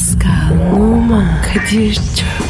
Pascal, Oman, Kadir çok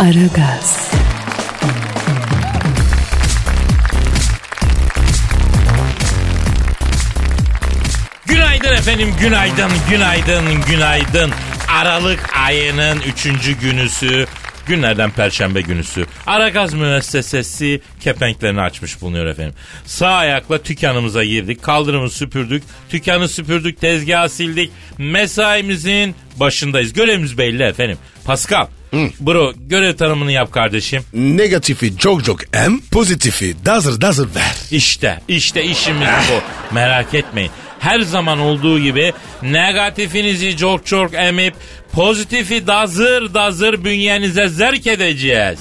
Aragaz, Günaydın efendim, günaydın, günaydın, günaydın. Aralık ayının üçüncü günüsü, günlerden perşembe günüsü. Aragaz müessesesi kepenklerini açmış bulunuyor efendim. Sağ ayakla dükkanımıza girdik, kaldırımı süpürdük, dükkanı süpürdük, tezgahı sildik. Mesaimizin başındayız. Görevimiz belli efendim. Pascal, bro görev tanımını yap kardeşim. Negatifi çok çok em, pozitifi dazır dazır ver. İşte, işte işimiz bu. Merak etmeyin. Her zaman olduğu gibi negatifinizi çok çok emip pozitifi dazır dazır bünyenize zerk edeceğiz.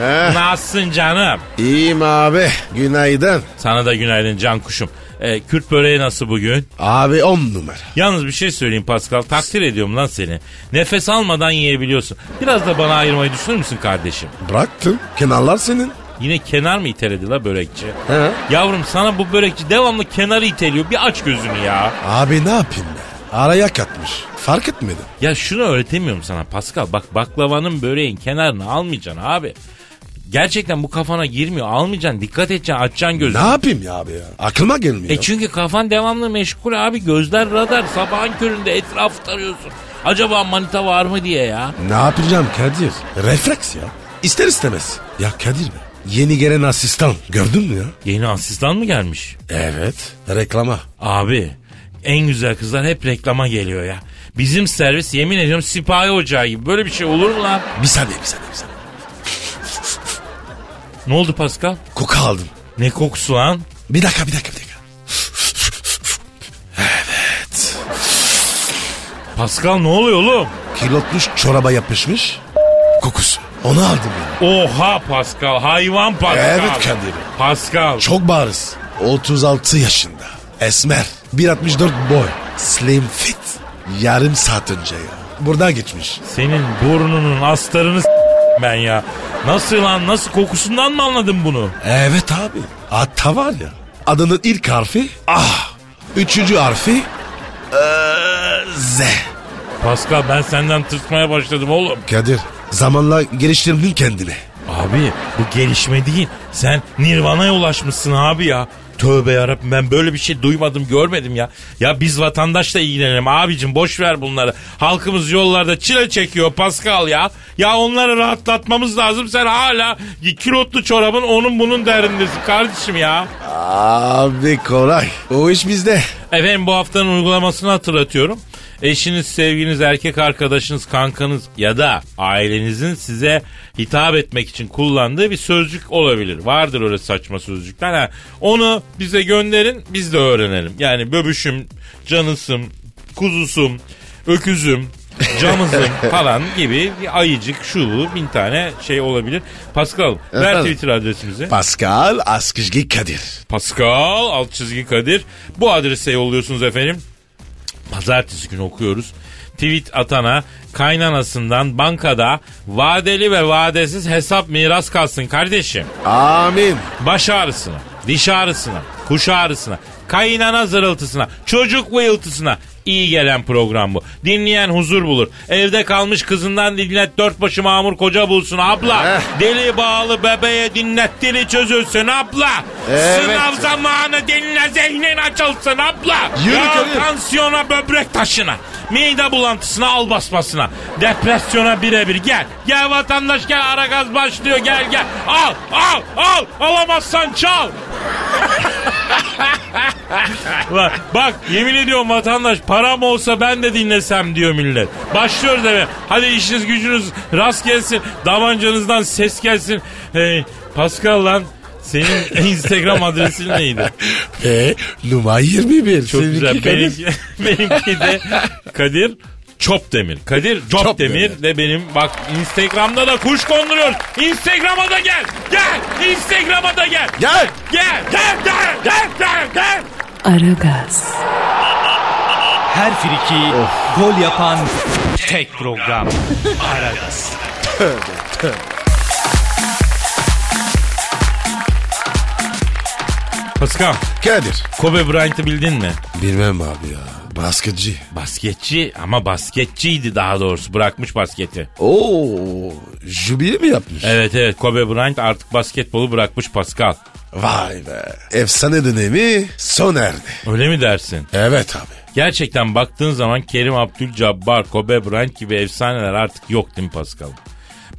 Heh. nasılsın canım? İyiyim abi. Günaydın. Sana da günaydın can kuşum. Ee, Kürt böreği nasıl bugün? Abi on numara. Yalnız bir şey söyleyeyim Pascal. Takdir ediyorum lan seni. Nefes almadan yiyebiliyorsun. Biraz da bana ayırmayı düşünür müsün kardeşim? Bıraktım. Kenarlar senin. Yine kenar mı iteledi la börekçi? He. Yavrum sana bu börekçi devamlı kenarı iteliyor. Bir aç gözünü ya. Abi ne yapayım be? Araya katmış. Fark etmedim. Ya şunu öğretemiyorum sana Pascal. Bak baklavanın böreğin kenarını almayacaksın abi. Gerçekten bu kafana girmiyor. Almayacaksın. Dikkat edeceksin. Açacaksın Ne gözünü. yapayım ya abi ya? Aklıma gelmiyor. E çünkü kafan devamlı meşgul abi. Gözler radar. Sabahın köründe etrafı tarıyorsun. Acaba manita var mı diye ya. Ne yapacağım Kadir? Refleks ya. İster istemez. Ya Kadir be. Yeni gelen asistan. Gördün mü ya? Yeni asistan mı gelmiş? Evet. Reklama. Abi en güzel kızlar hep reklama geliyor ya. Bizim servis yemin ediyorum sipahi ocağı gibi. Böyle bir şey olur mu lan? Bir saniye bir saniye bir saniye. Ne oldu Pascal? Koku aldım. Ne kokusu lan? Bir dakika bir dakika bir dakika. Pascal ne oluyor oğlum? Kilotmuş çoraba yapışmış. Kokusu. Onu aldım ya. Oha Pascal hayvan Pascal. Evet Kadir. Pascal. Çok bariz. 36 yaşında. Esmer. 1.64 boy. Slim fit. Yarım saat önce ya. Buradan geçmiş. Senin burnunun astarını s- ben ya. Nasıl lan nasıl kokusundan mı anladın bunu? Evet abi. Hatta var ya. Adının ilk harfi ah. Üçüncü harfi eee, Z. Pascal ben senden tırsmaya başladım oğlum. Kadir zamanla geliştirdin kendini. Abi bu gelişme değil. Sen Nirvana'ya ulaşmışsın abi ya. Tövbe yarabbim ben böyle bir şey duymadım görmedim ya. Ya biz vatandaşla ilgilenelim abicim boş ver bunları. Halkımız yollarda çile çekiyor Pascal ya. Ya onları rahatlatmamız lazım. Sen hala kilotlu çorabın onun bunun derindesin kardeşim ya. Abi kolay. O iş bizde. Efendim bu haftanın uygulamasını hatırlatıyorum. Eşiniz, sevginiz, erkek arkadaşınız, kankanız ya da ailenizin size hitap etmek için kullandığı bir sözcük olabilir. Vardır öyle saçma sözcükler. Ha, onu bize gönderin biz de öğrenelim. Yani böbüşüm, canısım, kuzusum, öküzüm, camızım falan gibi bir ayıcık, şu bu bin tane şey olabilir. Pascal ver? Twitter adresimizi. Pascal Askışgi Kadir. Pascal alt çizgi Kadir. Bu adrese yolluyorsunuz efendim. Pazartesi günü okuyoruz. Tweet atana kaynanasından bankada vadeli ve vadesiz hesap miras kalsın kardeşim. Amin. Baş ağrısına, diş ağrısına, kuş ağrısına, kaynana zırıltısına, çocuk vıyıltısına iyi gelen program bu. Dinleyen huzur bulur. Evde kalmış kızından dinlet dört başı mamur koca bulsun abla. Eh. Deli bağlı bebeğe dinlet dili çözülsün abla. Evet. Sınav zamanı dinle zihnin açılsın abla. Yürü ya tansiyona böbrek taşına. Mide bulantısına al basmasına. Depresyona birebir gel. Gel vatandaş gel ara gaz başlıyor gel gel. Al al al alamazsan çal. bak, bak yemin ediyorum vatandaş param olsa ben de dinlesem diyor millet. Başlıyoruz efendim. Hadi işiniz gücünüz rast gelsin. Davancanızdan ses gelsin. Hey, Pascal lan senin Instagram adresin neydi? Ve numara 21. Çok Seninki güzel. Benimki, benimki de Kadir Çopdemir. Kadir Çopdemir Çopdemir. de benim bak Instagram'da da kuş konduruyor. Instagram'a da gel. Gel. Instagram'a da gel. Gel. Gel. Gel. Gel. Gel. Gel. Gel. Aragaz, Her friki gol yapan tek program. Aragaz. Pascal. Kadir. Kobe Bryant'ı bildin mi? Bilmem abi ya. Basketçi. Basketçi ama basketçiydi daha doğrusu bırakmış basketi. Oo, jubile mi yapmış? Evet evet Kobe Bryant artık basketbolu bırakmış Pascal. Vay be. Efsane dönemi sona erdi. Öyle mi dersin? Evet abi. Gerçekten baktığın zaman Kerim Abdül-Jabbar, Kobe Bryant gibi efsaneler artık yok değil mi Pascal?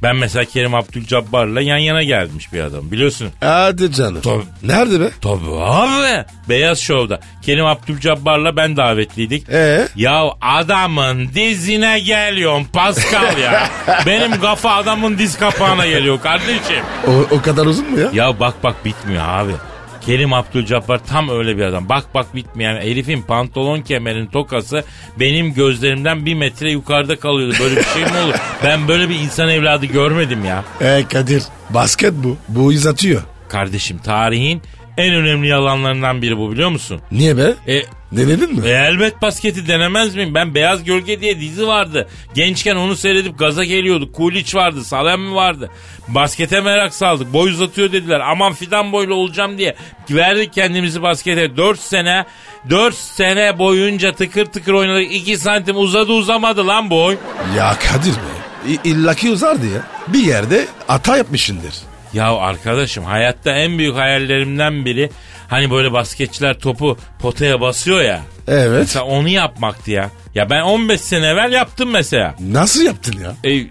Ben mesela Kerim Abdül-Jabbar'la yan yana gelmiş bir adam biliyorsun. Hadi canım. Tabii. Nerede be? Tabii abi. Beyaz Show'da. Kerim Abdül-Jabbar'la ben davetliydik. Ee? Ya adamın dizine geliyorum Pascal ya. Benim kafa adamın diz kapağına geliyor kardeşim. O, o kadar uzun mu ya? Ya bak bak bitmiyor abi. Kerim Abdülcabbar tam öyle bir adam. Bak bak bitmeyen herifin pantolon kemerin tokası benim gözlerimden bir metre yukarıda kalıyordu. Böyle bir şey mi olur? Ben böyle bir insan evladı görmedim ya. Ee Kadir. Basket bu. Bu uzatıyor. Kardeşim tarihin en önemli yalanlarından biri bu biliyor musun? Niye be? E, Denedin mi? e, elbet basketi denemez miyim? Ben Beyaz Gölge diye dizi vardı. Gençken onu seyredip gaza geliyorduk. Kuliç vardı, Salem vardı. Baskete merak saldık. Boy uzatıyor dediler. Aman fidan boylu olacağım diye. Verdik kendimizi baskete. 4 sene, 4 sene boyunca tıkır tıkır oynadık. 2 santim uzadı uzamadı lan boy. Ya Kadir be. İ- illaki uzardı ya. Bir yerde hata yapmışındır. Ya arkadaşım hayatta en büyük hayallerimden biri hani böyle basketçiler topu potaya basıyor ya. Evet. Mesela onu yapmaktı ya. Ya ben 15 sene evvel yaptım mesela. Nasıl yaptın ya? E,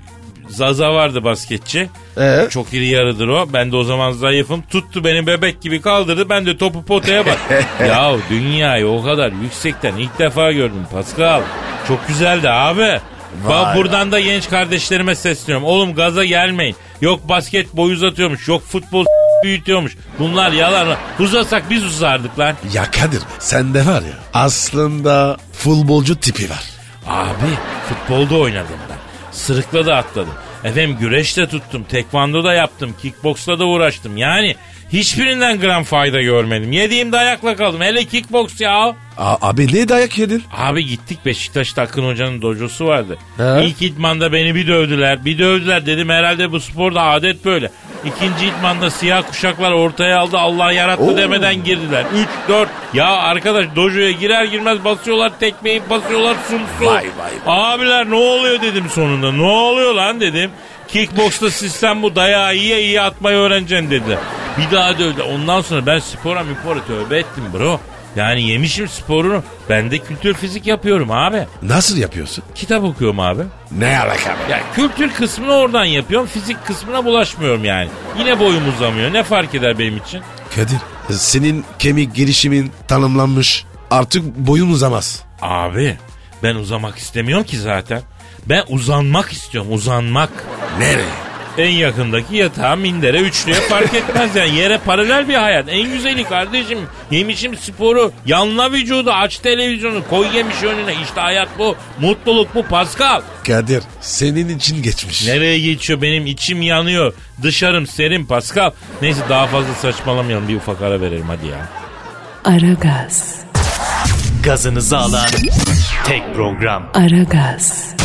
Zaza vardı basketçi. Ee? Çok iri yarıdır o. Ben de o zaman zayıfım. Tuttu beni bebek gibi kaldırdı. Ben de topu potaya bak. ya dünyayı o kadar yüksekten ilk defa gördüm Pascal. Çok güzeldi abi. Vay buradan da genç kardeşlerime sesleniyorum. Oğlum gaza gelmeyin. Yok basket boy uzatıyormuş. Yok futbol büyütüyormuş. Bunlar yalan. Uzasak biz uzardık lan. Ya Kadir sende var ya aslında futbolcu tipi var. Abi futbolda oynadım ben. Sırıkla da atladım. Efendim güreş de tuttum. Tekvando da yaptım. Kickboksla da uğraştım. Yani hiçbirinden gram fayda görmedim. Yediğim dayakla kaldım. Hele kickboks ya. A- abi ne dayak yedin? Abi gittik Beşiktaş'ta Akın Hoca'nın dojosu vardı. He. İlk idmanda beni bir dövdüler. Bir dövdüler dedim herhalde bu sporda adet böyle. İkinci idmanda siyah kuşaklar ortaya aldı Allah yarattı Oo. demeden girdiler. 3 4 ya arkadaş dojoya girer girmez basıyorlar tekmeyi basıyorlar sumsu. Vay, vay, Abiler ne oluyor dedim sonunda. Ne oluyor lan dedim. Kickboxta sistem bu dayağı iyi iyi atmayı öğreneceksin dedi. Bir daha dövdü. Ondan sonra ben spora mipora tövbe ettim bro. Yani yemişim sporunu. Ben de kültür fizik yapıyorum abi. Nasıl yapıyorsun? Kitap okuyorum abi. Ne alaka? Ya kültür kısmını oradan yapıyorum. Fizik kısmına bulaşmıyorum yani. Yine boyum uzamıyor. Ne fark eder benim için? Kadir senin kemik girişimin tanımlanmış. Artık boyun uzamaz. Abi ben uzamak istemiyorum ki zaten. Ben uzanmak istiyorum. Uzanmak. Nereye? En yakındaki yatağa, mindere, üçlüye fark etmez yani. Yere paralel bir hayat. En güzeli kardeşim. Yemişim sporu. Yanla vücudu. Aç televizyonu. Koy yemiş önüne. İşte hayat bu. Mutluluk bu Pascal. Kadir senin için geçmiş. Nereye geçiyor? Benim içim yanıyor. Dışarım serin Pascal. Neyse daha fazla saçmalamayalım. Bir ufak ara verelim hadi ya. Aragaz, Gazınızı alan tek program. Aragaz,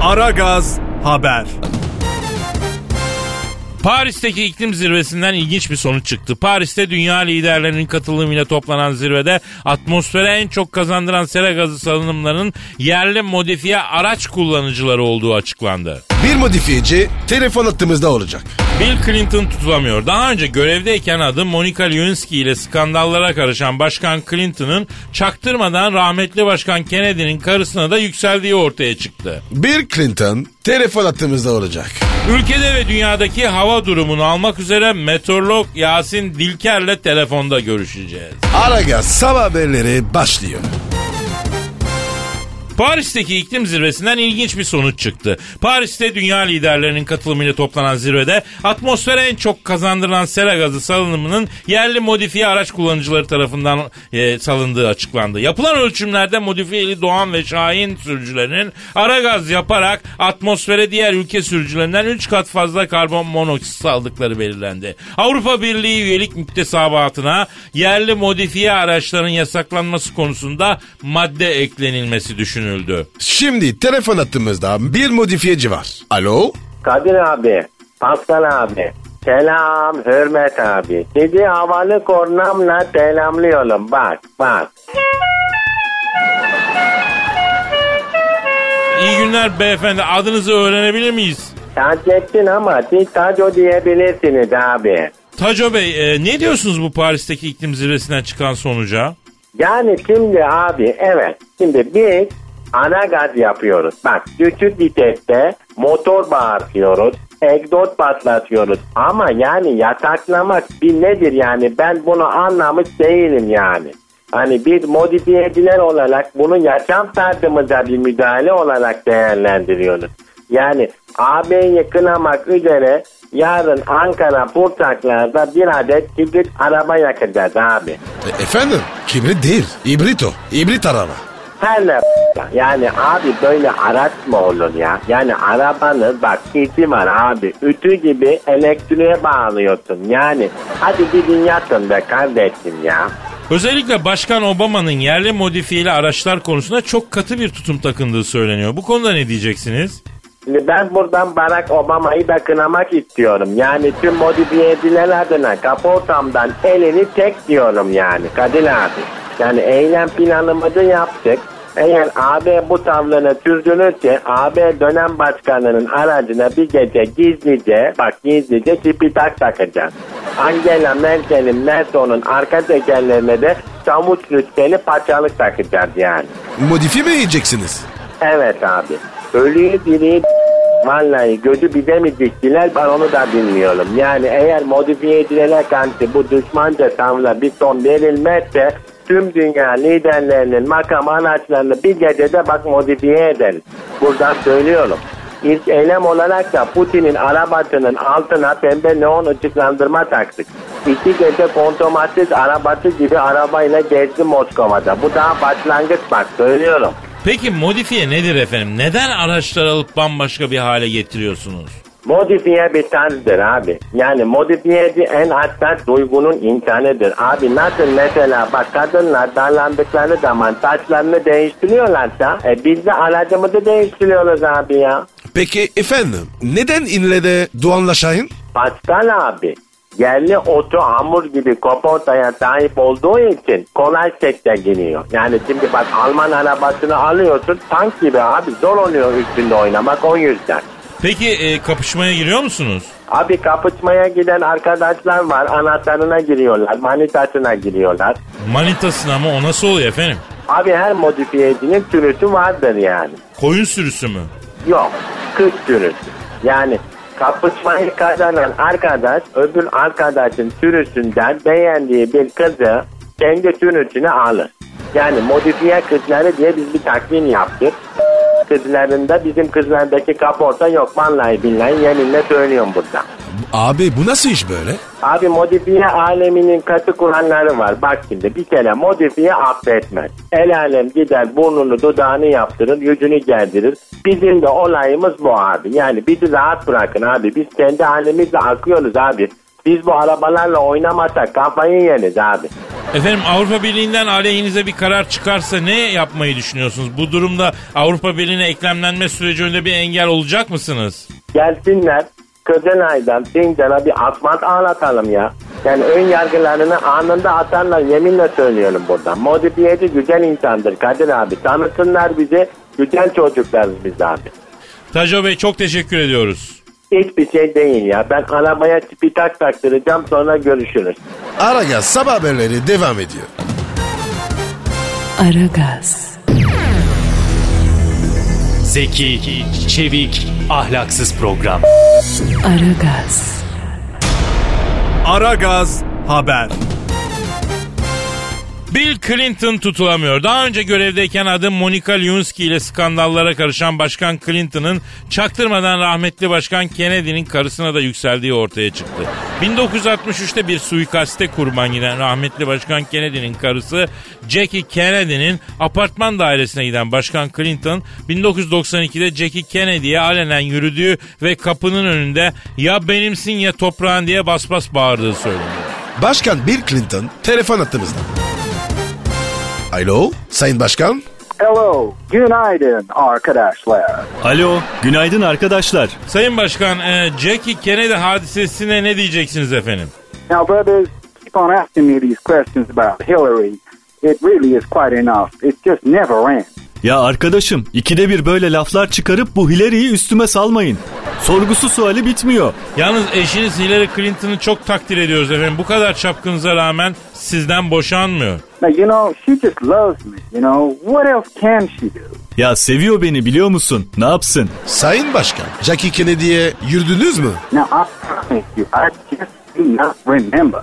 Aragaz Haber. Paris'teki iklim zirvesinden ilginç bir sonuç çıktı. Paris'te dünya liderlerinin katılımıyla toplanan zirvede atmosfere en çok kazandıran sera gazı salınımlarının yerli modifiye araç kullanıcıları olduğu açıklandı. Bir modifiyeci telefon hattımızda olacak. Bill Clinton tutulamıyor. Daha önce görevdeyken adı Monica Lewinsky ile skandallara karışan Başkan Clinton'ın çaktırmadan rahmetli Başkan Kennedy'nin karısına da yükseldiği ortaya çıktı. Bill Clinton telefon hattımızda olacak. Ülkede ve dünyadaki hava durumunu almak üzere meteorolog Yasin Dilker'le telefonda görüşeceğiz. Aragaz sabah haberleri başlıyor. Paris'teki iklim zirvesinden ilginç bir sonuç çıktı. Paris'te dünya liderlerinin katılımıyla toplanan zirvede atmosfere en çok kazandıran sera gazı salınımının yerli modifiye araç kullanıcıları tarafından e, salındığı açıklandı. Yapılan ölçümlerde modifiyeli Doğan ve Şahin sürücülerinin ara gaz yaparak atmosfere diğer ülke sürücülerinden 3 kat fazla karbon monoksit saldıkları belirlendi. Avrupa Birliği üyelik müktesabatına yerli modifiye araçların yasaklanması konusunda madde eklenilmesi düşünüldü. Şimdi telefon hattımızda bir modifiyeci var. Alo? Kadir abi, Pascal abi, selam Hürmet abi. Sizi havalı kornamla selamlıyorum. Bak, bak. İyi günler beyefendi adınızı öğrenebilir miyiz? Taceddin ama siz Taco diyebilirsiniz abi. Taco Bey e, ne diyorsunuz bu Paris'teki iklim zirvesinden çıkan sonuca? Yani şimdi abi evet. Şimdi biz ana gaz yapıyoruz. Bak düşük viteste motor bağırtıyoruz. Egzoz patlatıyoruz. Ama yani yataklamak bir nedir yani ben bunu anlamış değilim yani. Hani bir modifiyeciler olarak bunu yaşam tarzımıza bir müdahale olarak değerlendiriyoruz. Yani AB'yi kınamak üzere yarın Ankara Purtaklar'da bir adet kibrit araba yakacağız abi. E, efendim? Kibrit değil. İbrito. İbrit araba. Her ne yani abi böyle araç mı olur ya? Yani arabanın bak kiti var abi. Ütü gibi elektriğe bağlıyorsun. Yani hadi gidin yatın be kardeşim ya. Özellikle Başkan Obama'nın yerli modifiyeli araçlar konusunda çok katı bir tutum takındığı söyleniyor. Bu konuda ne diyeceksiniz? Şimdi ben buradan Barack Obama'yı da kınamak istiyorum. Yani tüm modifiyeciler adına kaportamdan elini tek diyorum yani Kadir abi. Yani eylem planımızı yaptık. Eğer AB bu tavrını sürdürürse AB dönem başkanının aracına bir gece gizlice bak gizlice tipitak takacağız. Angela Merkel'in Merton'un arka tekerlerine de çavuş rütbeli paçalık takacağız yani. Modifiye mi yiyeceksiniz? Evet abi. Ölüyü diriyi vallahi gözü bize mi diktiler ben onu da bilmiyorum. Yani eğer modifiye edilene karşı bu düşmanca tavla bir son verilmezse tüm dünya liderlerinin makam araçlarını bir gecede bak modifiye ederiz. Buradan söylüyorum. İlk eylem olarak da Putin'in arabasının altına pembe neon ışıklandırma taktık. İki gece kontomatik arabası gibi arabayla gezdi Moskova'da. Bu daha başlangıç bak söylüyorum. Peki modifiye nedir efendim? Neden araçları alıp bambaşka bir hale getiriyorsunuz? Modifiye bir tarzdır abi. Yani modifiyeci en hassas duygunun insanıdır. Abi nasıl mesela bak kadınlar darlandıkları zaman saçlarını değiştiriyorlarsa e, biz de aracımızı değiştiriyoruz abi ya. Peki efendim neden ille de Doğan'la Şahin? Pascal abi yerli otu hamur gibi kaportaya sahip olduğu için kolay sekte giriyor. Yani şimdi bak Alman arabasını alıyorsun tank gibi abi zor oluyor üstünde oynamak o yüzden. Peki e, kapışmaya giriyor musunuz? Abi kapışmaya giden arkadaşlar var anahtarına giriyorlar manitasına giriyorlar. Manitasına mı o nasıl oluyor efendim? Abi her modifiyecinin türüsü vardır yani. Koyun sürüsü mü? Yok kız türüsü. Yani kapışmayı kazanan arkadaş öbür arkadaşın sürüsünden beğendiği bir kızı kendi sürüsüne alır. Yani modifiye kızları diye biz bir takvim yaptık. Kızlarında bizim kızlardaki kaporta yok. Vallahi billahi yeminle söylüyorum burada. Abi bu nasıl iş böyle? Abi modifiye aleminin katı kuralları var. Bak şimdi bir kere modifiye affetmez. El alem gider burnunu dudağını yaptırır yüzünü gerdirir. Bizim de olayımız bu abi. Yani bizi rahat bırakın abi. Biz kendi halimizle akıyoruz abi. Biz bu arabalarla oynamasak kafayı yeriz abi. Efendim Avrupa Birliği'nden aleyhinize bir karar çıkarsa ne yapmayı düşünüyorsunuz? Bu durumda Avrupa Birliği'ne eklemlenme süreci önünde bir engel olacak mısınız? Gelsinler Kızılay'dan Sincan'a bir asfalt ağlatalım ya. Yani ön yargılarını anında atarlar yeminle söylüyorum buradan. Modifiyeci güzel insandır Kadir abi. Tanıtınlar bizi güzel çocuklarız biz abi. Taco Bey çok teşekkür ediyoruz. Hiçbir şey değil ya. Ben arabaya tipi tak taktıracağım sonra görüşürüz. Aragaz sabah haberleri devam ediyor. Aragaz, Zeki, çevik, ahlaksız program. Aragaz, Aragaz haber. Clinton tutulamıyor. Daha önce görevdeyken adı Monica Lewinsky ile skandallara karışan Başkan Clinton'ın çaktırmadan rahmetli Başkan Kennedy'nin karısına da yükseldiği ortaya çıktı. 1963'te bir suikaste kurban giden rahmetli Başkan Kennedy'nin karısı Jackie Kennedy'nin apartman dairesine giden Başkan Clinton 1992'de Jackie Kennedy'ye alenen yürüdüğü ve kapının önünde ya benimsin ya toprağın diye bas bas bağırdığı söyleniyor. Başkan Bill Clinton telefon attığımızda. Alo Sayın Başkan. Hello, günaydın arkadaşlar. Alo, günaydın arkadaşlar. Sayın Başkan, e, Jackie Kennedy hadisesine ne diyeceksiniz efendim? Now, brothers, keep on asking me these questions about Hillary. It really is quite enough. It just never ends. Ya arkadaşım, ikide bir böyle laflar çıkarıp bu Hillary'yi üstüme salmayın. Sorgusu suali bitmiyor. Yalnız eşiniz Hillary Clinton'ı çok takdir ediyoruz efendim. Bu kadar çapkınıza rağmen sizden boşanmıyor. Now, you know, she just loves me, you know. What else can she do? Ya seviyor beni biliyor musun? Ne yapsın? Sayın Başkan. Jackie Kennedy'ye yürüdünüz mü? Now, I promise you, I just do not remember.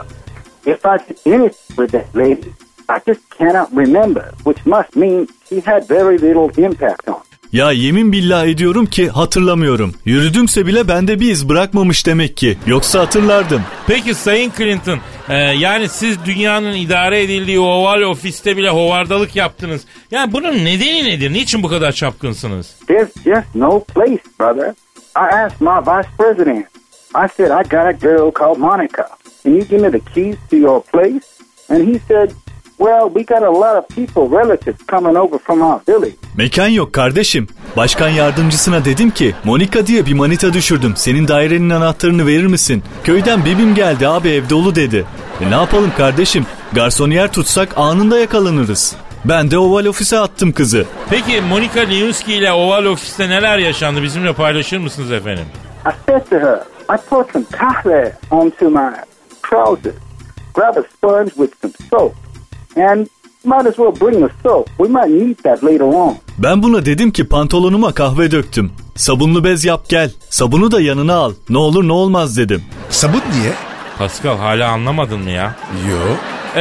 If I did anything with that lady, I just cannot remember, which must mean she had very little impact on. Ya yemin billah ediyorum ki hatırlamıyorum. Yürüdümse bile bende bir iz bırakmamış demek ki. Yoksa hatırlardım. Peki Sayın Clinton, e, yani siz dünyanın idare edildiği oval ofiste bile hovardalık yaptınız. Yani bunun nedeni nedir? Niçin bu kadar çapkınsınız? There's just no place, brother. I asked my vice president. I said, I got a girl called Monica. Can you give me the keys to your place? And he said, well, we got a lot of people, relatives coming over from our village. Mekan yok kardeşim. Başkan yardımcısına dedim ki Monika diye bir manita düşürdüm. Senin dairenin anahtarını verir misin? Köyden bibim geldi abi ev dolu dedi. E ne yapalım kardeşim? Garsoniyer tutsak anında yakalanırız. Ben de oval ofise attım kızı. Peki Monica Lewinsky ile oval ofiste neler yaşandı? Bizimle paylaşır mısınız efendim? I said to her, I poured some kahve onto my trousers, grab a sponge with some soap, and might as well bring the soap. We might need that later on. Ben buna dedim ki pantolonuma kahve döktüm. Sabunlu bez yap gel. Sabunu da yanına al. Ne olur ne olmaz dedim. Sabun niye? Pascal hala anlamadın mı ya? Yo.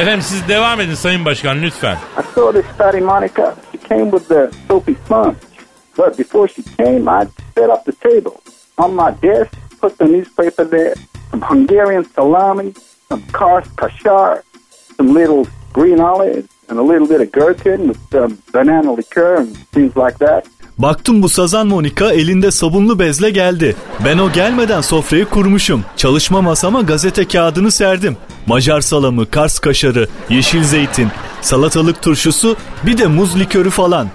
Efendim siz devam edin Sayın Başkan lütfen. I saw this study, Monica. She came with the soapy sponge. But before she came, I set up the table. On my desk, put the newspaper there, some Hungarian salami, some kars kashar, some little green olives, and a little bit of gherkin with some banana liqueur and things like that. Baktım bu sazan Monika elinde sabunlu bezle geldi. Ben o gelmeden sofrayı kurmuşum. Çalışma masama gazete kağıdını serdim. Macar salamı, Kars kaşarı, yeşil zeytin, salatalık turşusu, bir de muz likörü falan.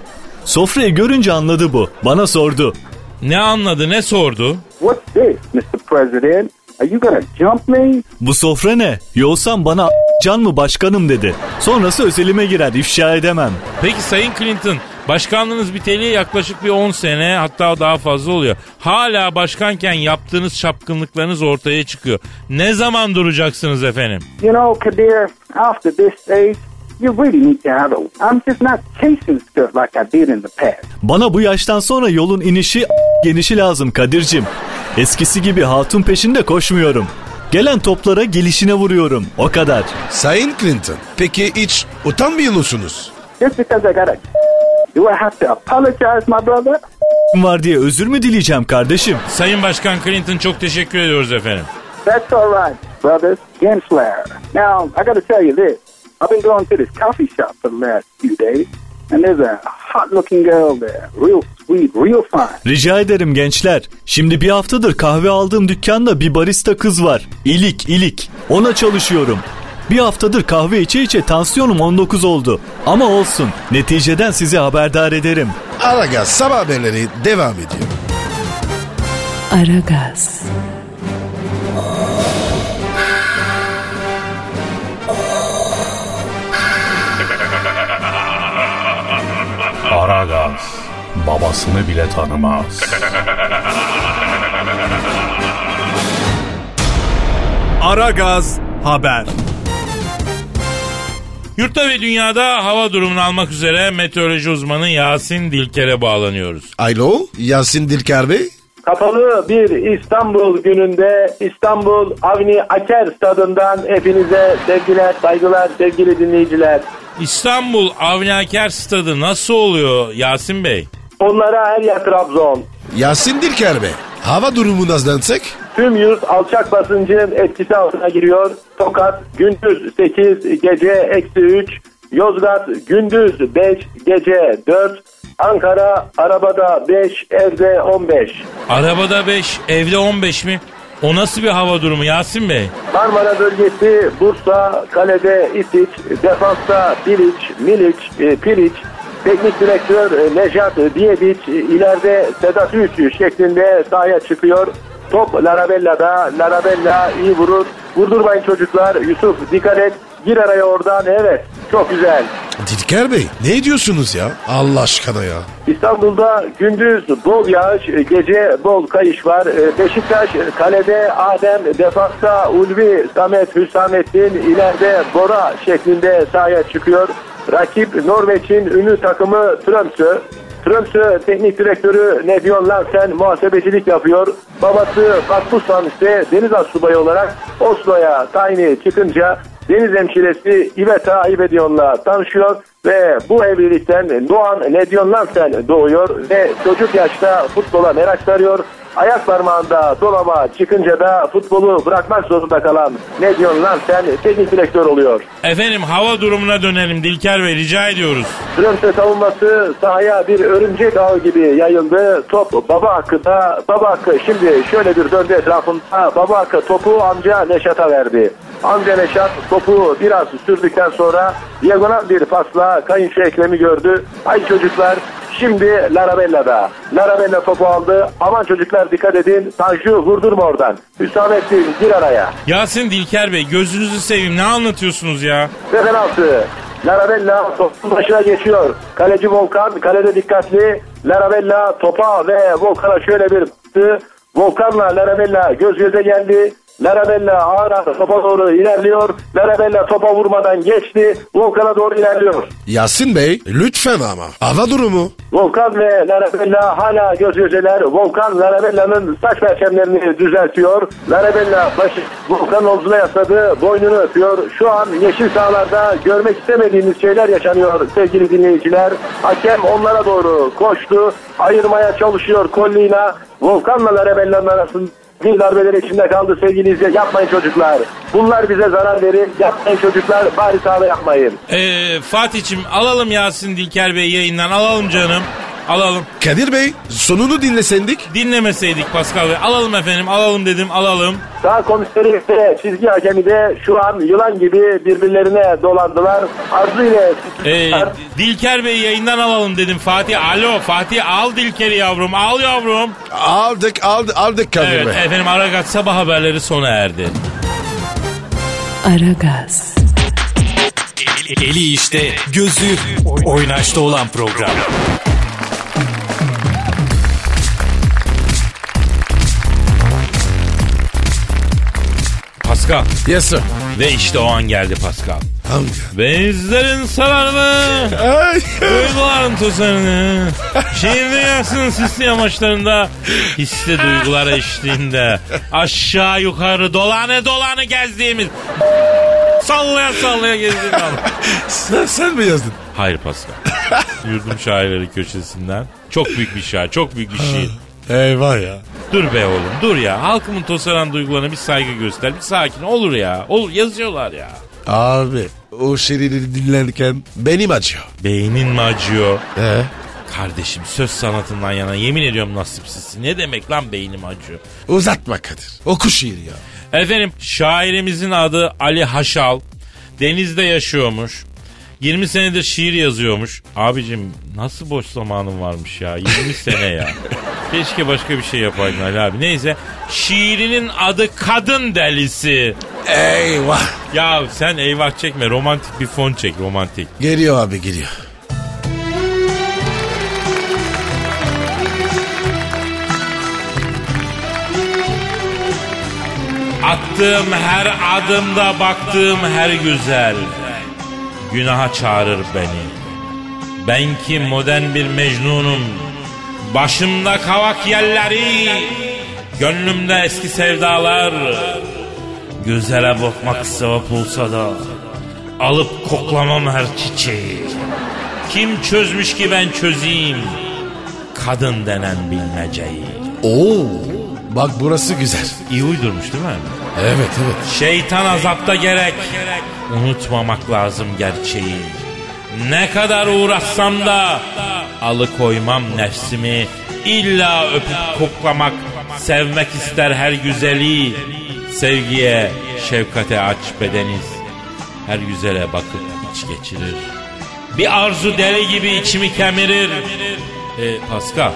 Sofrayı görünce anladı bu. Bana sordu. Ne anladı ne sordu? What's this, Mr. President? Are you gonna jump me? Bu sofra ne? Yolsam bana can mı başkanım dedi. Sonrası özelime girer ifşa edemem. Peki Sayın Clinton başkanlığınız biteli yaklaşık bir 10 sene hatta daha fazla oluyor. Hala başkanken yaptığınız çapkınlıklarınız ortaya çıkıyor. Ne zaman duracaksınız efendim? You know, Kadir, after this stage, you really need to have a... I'm just not chasing stuff like I did in the past. Bana bu yaştan sonra yolun inişi genişi lazım Kadir'cim. Eskisi gibi hatun peşinde koşmuyorum. Gelen toplara gelişine vuruyorum. O kadar. Sayın Clinton. Peki hiç utanmıyor musunuz? Just because I got a... Do I have to apologize, my brother? Var diye özür mü dileyeceğim kardeşim? Sayın Başkan Clinton çok teşekkür ediyoruz efendim. That's all right, brothers. Gensler. Now, I got to tell you this. I've been going to this coffee shop for the last few days, and there's a hot-looking girl there. Real. Rica ederim gençler. Şimdi bir haftadır kahve aldığım dükkanda bir barista kız var. İlik, ilik. Ona çalışıyorum. Bir haftadır kahve içe içe tansiyonum 19 oldu. Ama olsun. Neticeden sizi haberdar ederim. Aragaz sabah haberleri devam ediyor. Aragaz, Aragaz babasını bile tanımaz. Aragaz haber. Yurtta ve dünyada hava durumunu almak üzere meteoroloji uzmanı Yasin Dilker'e bağlanıyoruz. Alo Yasin Dilker Bey. Kapalı bir İstanbul gününde İstanbul Avni Aker stadından hepinize sevgiler, saygılar sevgili dinleyiciler. İstanbul Avniaker Stadı nasıl oluyor Yasin Bey? Onlara her yer Trabzon. Yasin Dilker Bey. Hava durumu nasıl? Tüm yurt alçak basıncın etkisi altına giriyor. Tokat gündüz 8, gece eksi 3. Yozgat gündüz 5, gece 4. Ankara arabada 5, evde 15. Arabada 5, evde 15 mi? O nasıl bir hava durumu Yasin Bey? Marmara bölgesi Bursa, kalede İtiç, defansta Bilic, Milic, e, Pilic, teknik direktör e, Nejat Diyediç, e, ileride Sedat Üç şeklinde sahaya çıkıyor. Top Larabella'da, Larabella iyi vurur. Vurdurmayın çocuklar, Yusuf dikkat et, gir araya oradan, evet çok güzel. Dilker Bey ne diyorsunuz ya? Allah aşkına ya. İstanbul'da gündüz bol yağış, gece bol kayış var. Beşiktaş kalede Adem, defansta Ulvi, Samet, Hüsamettin, ileride Bora şeklinde sahaya çıkıyor. Rakip Norveç'in ünlü takımı Tromsø. Tromsø teknik direktörü ne diyorsun lan sen muhasebecilik yapıyor. Babası Fatbusan ise deniz astsubayı olarak Oslo'ya tayini çıkınca deniz hemşiresi Iveta Ayvedion'la tanışıyor ve bu evlilikten Doğan ne diyorsun lan sen doğuyor ve çocuk yaşta futbola merak sarıyor. Ayak parmağında dolama çıkınca da futbolu bırakmak zorunda kalan ne diyorsun lan sen teknik direktör oluyor. Efendim hava durumuna dönelim Dilker Bey rica ediyoruz. Tromsø savunması sahaya bir örümcek ağı gibi yayıldı. Top baba hakkında. Baba hakkı şimdi şöyle bir döndü etrafında. Baba hakkı topu amca Neşat'a verdi. Amca Neşat topu biraz sürdükten sonra diagonal bir pasla kayınço Ekrem'i gördü. Ay çocuklar şimdi Larabella'da. Larabella topu aldı. Aman çocuklar dikkat edin. Tanju vurdurma oradan. Hüsamettin gir araya. Yasin Dilker Bey gözünüzü seveyim ne anlatıyorsunuz ya? Ve penaltı. Larabella topun başına geçiyor. Kaleci Volkan kalede dikkatli. Larabella topa ve Volkan'a şöyle bir. Volkan'la Larabella göz göze geldi. Larabella ağır topa doğru ilerliyor. Larabella topa vurmadan geçti. Volkan'a doğru ilerliyor. Yasin Bey lütfen ama. Hava durumu. Volkan ve Larabella hala göz gözeler. Volkan Larabella'nın saç perçemlerini düzeltiyor. Larabella başı Volkan'ın omzuna yasladı. Boynunu öpüyor. Şu an yeşil sahalarda görmek istemediğimiz şeyler yaşanıyor sevgili dinleyiciler. Hakem onlara doğru koştu. Ayırmaya çalışıyor kolliğine. Volkan'la Larabella'nın arasında bir darbeler içinde kaldı sevgili izleyiciler. Yapmayın çocuklar. Bunlar bize zarar verir. Yapmayın çocuklar. Bari sahada yapmayın. Ee, Fatih'im alalım Yasin Dilker Bey yayından alalım canım. Alalım. Kadir Bey sonunu dinlesendik. Dinlemeseydik Pascal Bey. Alalım efendim alalım dedim alalım. Sağ komiseri de çizgi hakemi de şu an yılan gibi birbirlerine dolandılar. Arzu ile Ee, Dilker Bey yayından alalım dedim Fatih. Alo Fatih al Dilker'i yavrum al yavrum. Aldık aldık aldık Kadir Evet Bey. efendim Aragat sabah haberleri sona erdi. Aragaz, Eli işte, gözü oynaşta olan program. Pascal Yes sir. ve işte o an geldi Pascal. Hangi? Benizlerin sararını, duyguların tuzarını, şehir dünyasının sisli yamaçlarında, hisli duygular eşliğinde, aşağı yukarı dolanı dolanı gezdiğimiz, sallaya sallaya gezdiğimiz sen, sen mi yazdın? Hayır Pascal. Yurdum şairleri köşesinden. Çok büyük bir şair, çok büyük bir şiir. Eyvah ya. Dur be oğlum, dur ya. Halkımın tosaran duygularına bir saygı göster, bir sakin. Olur ya, olur yazıyorlar ya. Abi o şiiri dinlerken benim acıyor. Beynin mi acıyor? Ee? Kardeşim söz sanatından yana yemin ediyorum nasipsizsin. Ne demek lan beynim acıyor? Uzatma Kadir. Oku şiiri ya. Efendim şairimizin adı Ali Haşal. Denizde yaşıyormuş. 20 senedir şiir yazıyormuş. Abicim nasıl boş zamanın varmış ya 20 sene ya. Keşke başka bir şey yapaydın Ali abi. Neyse şiirinin adı Kadın Delisi. Eyvah. Ya sen eyvah çekme romantik bir fon çek romantik. Geliyor abi geliyor. Attığım her adımda baktığım her güzel Günaha çağırır beni Ben ki modern bir mecnunum Başımda kavak yelleri Gönlümde eski sevdalar Güzele bakmak sevap olsa da Alıp koklamam her çiçeği. Kim çözmüş ki ben çözeyim? Kadın denen bilmeceyi. Oo. Bak burası güzel. İyi uydurmuş değil mi? Evet evet. Şeytan azapta gerek. Unutmamak lazım gerçeği. Ne kadar uğraşsam da alıkoymam nefsimi. İlla öpüp koklamak, sevmek ister her güzeli. Sevgiye, şefkate aç bedeniz. Her güzele bakıp iç geçirir. Bir arzu deli gibi içimi kemirir. E, Pascal,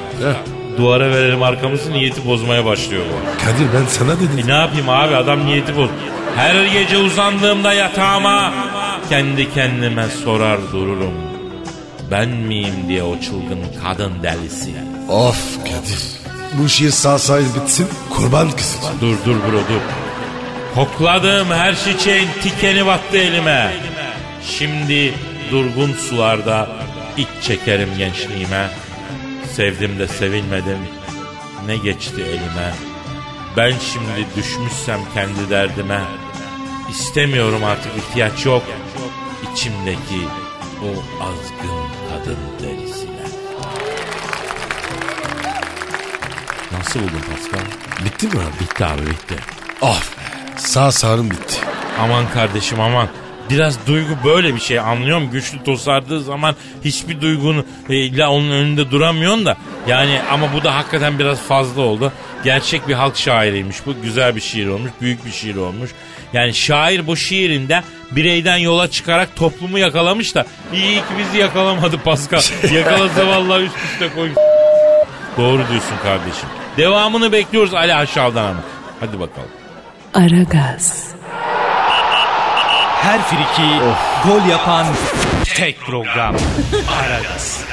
duvara verelim arkamızı niyeti bozmaya başlıyor bu. Kadir ben sana dedim. E ne yapayım abi adam niyeti boz. Her gece uzandığımda yatağıma kendi kendime sorar dururum. Ben miyim diye o çılgın kadın delisi. Of Kadir. Bu şiir sağ sahibi bitsin kurban kısacağım. Dur dur bro dur. Kokladığım her çiçeğin tikeni battı elime. Şimdi durgun sularda iç çekerim gençliğime. Sevdim de sevilmedim. Ne geçti elime. Ben şimdi düşmüşsem kendi derdime. İstemiyorum artık ihtiyaç yok. İçimdeki o azgın kadın derisine. Nasıl buldun Pascal? Bitti mi abi? Bitti abi bitti. Of. Sağ sarım bitti. Aman kardeşim aman. Biraz duygu böyle bir şey anlıyorum. Güçlü tosardığı zaman hiçbir duygunun e, ile onun önünde duramıyorsun da. Yani ama bu da hakikaten biraz fazla oldu. Gerçek bir halk şairiymiş bu. Güzel bir şiir olmuş. Büyük bir şiir olmuş. Yani şair bu şiirinde bireyden yola çıkarak toplumu yakalamış da iyi ki bizi yakalamadı Pascal. Yakalasa vallahi üst üste koy. Doğru diyorsun kardeşim. Devamını bekliyoruz Ali Aşağı'dan ama. Hadi bakalım. Aragaz, Her friki gol yapan tek program. Aragaz.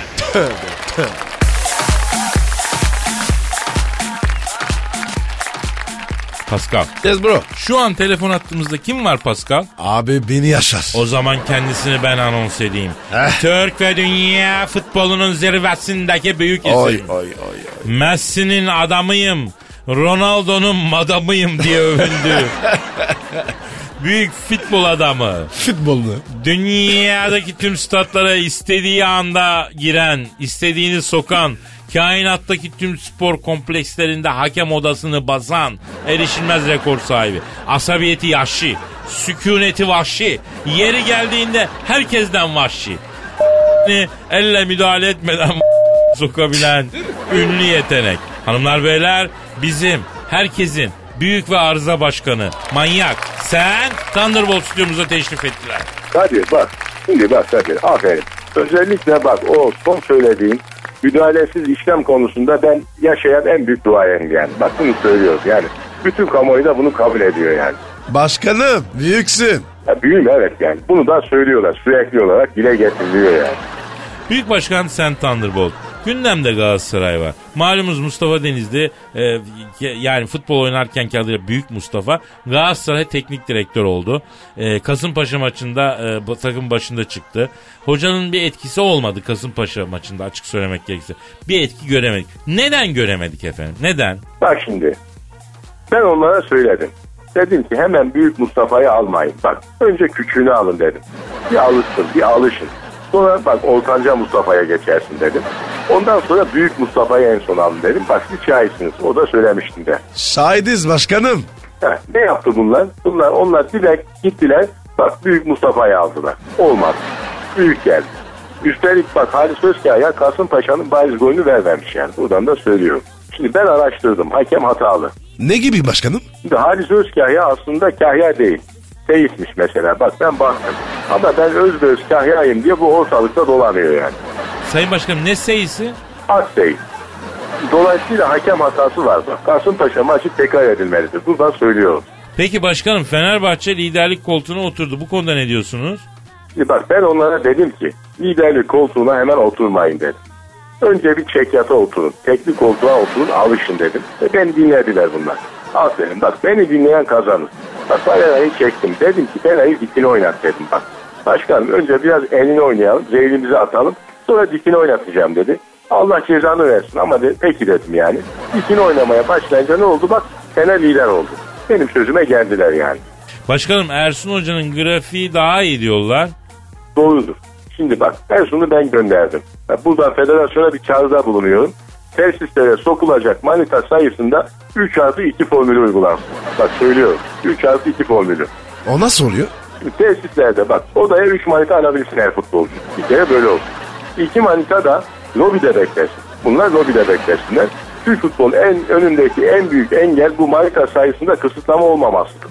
Pascal. Yes bro. Şu an telefon attığımızda kim var Pascal? Abi beni yaşar. O zaman kendisini ben anons edeyim. Heh. Türk ve dünya futbolunun zirvesindeki büyük isim. Oy oy oy. oy. Messi'nin adamıyım. Ronaldo'nun madamıyım diye övündü. büyük futbol adamı. Futbol mu? Dünyadaki tüm statlara istediği anda giren, istediğini sokan, kainattaki tüm spor komplekslerinde hakem odasını basan, erişilmez rekor sahibi, asabiyeti yaşlı, sükuneti vahşi, yeri geldiğinde herkesten vahşi, elle müdahale etmeden sokabilen ünlü yetenek. Hanımlar beyler bizim herkesin büyük ve arıza başkanı manyak sen Thunderbolt stüdyomuza teşrif ettiler. Kadir bak. Şimdi bak Kadir aferin. Özellikle bak o son söylediğin müdahalesiz işlem konusunda ben yaşayan en büyük duayenim yani. Bak bunu söylüyoruz yani. Bütün kamuoyu da bunu kabul ediyor yani. Başkanım büyüksün. Ya büyüğüm evet yani. Bunu da söylüyorlar sürekli olarak dile getiriliyor yani. Büyük Başkan Sen Thunderbolt. Gündemde Galatasaray var. Malumuz Mustafa Denizli e, yani futbol oynarken adıyla Büyük Mustafa Galatasaray teknik direktör oldu. E, Kasımpaşa maçında e, takım başında çıktı. Hocanın bir etkisi olmadı Kasımpaşa maçında açık söylemek gerekirse. Bir etki göremedik. Neden göremedik efendim? Neden? Bak şimdi ben onlara söyledim. Dedim ki hemen Büyük Mustafa'yı almayın. Bak önce küçüğünü alın dedim. Bir alışsın bir alışın. Sonra bak Ortanca Mustafa'ya geçersin dedim. Ondan sonra Büyük Mustafa'yı en son alın dedim. Bak siz şahitsiniz. O da söylemiştim de. Şahidiz başkanım. Heh, ne yaptı bunlar? Bunlar onlar direkt gittiler. Bak Büyük Mustafa'yı aldılar. Olmaz. Büyük geldi. Üstelik bak Halis Özkaya Kasımpaşa'nın bariz golünü vermemiş yani. Buradan da söylüyorum. Şimdi ben araştırdım. Hakem hatalı. Ne gibi başkanım? Şimdi Halis Özkaya aslında kahya değil. Seyitmiş mesela. Bak ben baktım. Ama ben özbeöz kahyayım diye bu ortalıkta dolanıyor yani. Sayın Başkanım ne seyisi? Az seyit. Dolayısıyla hakem hatası var. Bak Kasımpaşa maçı tekrar edilmelidir. Buradan söylüyorum. Peki başkanım Fenerbahçe liderlik koltuğuna oturdu. Bu konuda ne diyorsunuz? Şimdi bak ben onlara dedim ki liderlik koltuğuna hemen oturmayın dedim. Önce bir çekyata oturun. Teknik koltuğa oturun alışın dedim. Ve beni dinlediler bunlar. Aferin bak beni dinleyen kazanır. Bak Balera'yı çektim. Dedim ki Belayı dikini oynat dedim bak. Başkanım önce biraz elini oynayalım. Zeylimizi atalım. Sonra dikini oynatacağım dedi. Allah cezanı versin ama de, peki dedim yani. Dikini oynamaya başlayınca ne oldu? Bak Fener lider oldu. Benim sözüme geldiler yani. Başkanım Ersun Hoca'nın grafiği daha iyi diyorlar. Doğrudur. Şimdi bak Ersun'u ben gönderdim. Buradan federasyona bir çağrıda bulunuyorum. Tesislere sokulacak manita sayısında 3 artı 2 formülü uygulansın. Bak söylüyorum. 3 artı 2 formülü. O nasıl oluyor? Şimdi tesislerde bak odaya 3 manita alabilsin her futbolcu. Bir kere böyle olsun. İki manita da lobide beklesin. Bunlar lobide beklesinler. Türk futbolun en önündeki en büyük engel bu manita sayısında kısıtlama olmamasıdır.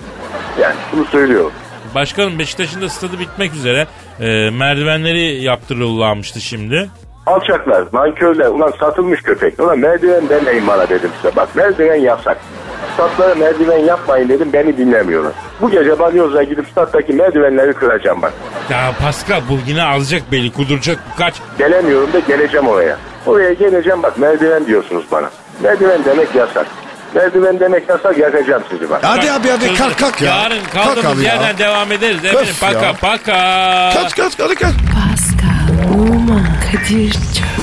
Yani bunu söylüyorum. Başkanım Beşiktaş'ın da stadı bitmek üzere. Ee, merdivenleri yaptırılmıştı şimdi. Alçaklar, nankörler, ulan satılmış köpek. Ulan merdiven demeyin bana dedim size. Bak merdiven yasak. Statlara merdiven yapmayın dedim beni dinlemiyorlar. Bu gece Balyoz'a gidip stattaki merdivenleri kıracağım bak. Ya Pascal bu yine alacak beli kuduracak kaç. Gelemiyorum da geleceğim oraya. Oraya geleceğim bak merdiven diyorsunuz bana. Merdiven demek yasak. Merdiven demek yasak yakacağım sizi bak. Hadi abi hadi kalk kalk ya. Yarın kalk kaldığımız ya. yerden devam ederiz efendim. Öf Paka ya. paka. Kaç kaç hadi kaç. Pascal, Oman, Kadir çok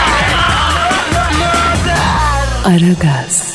Aragaz.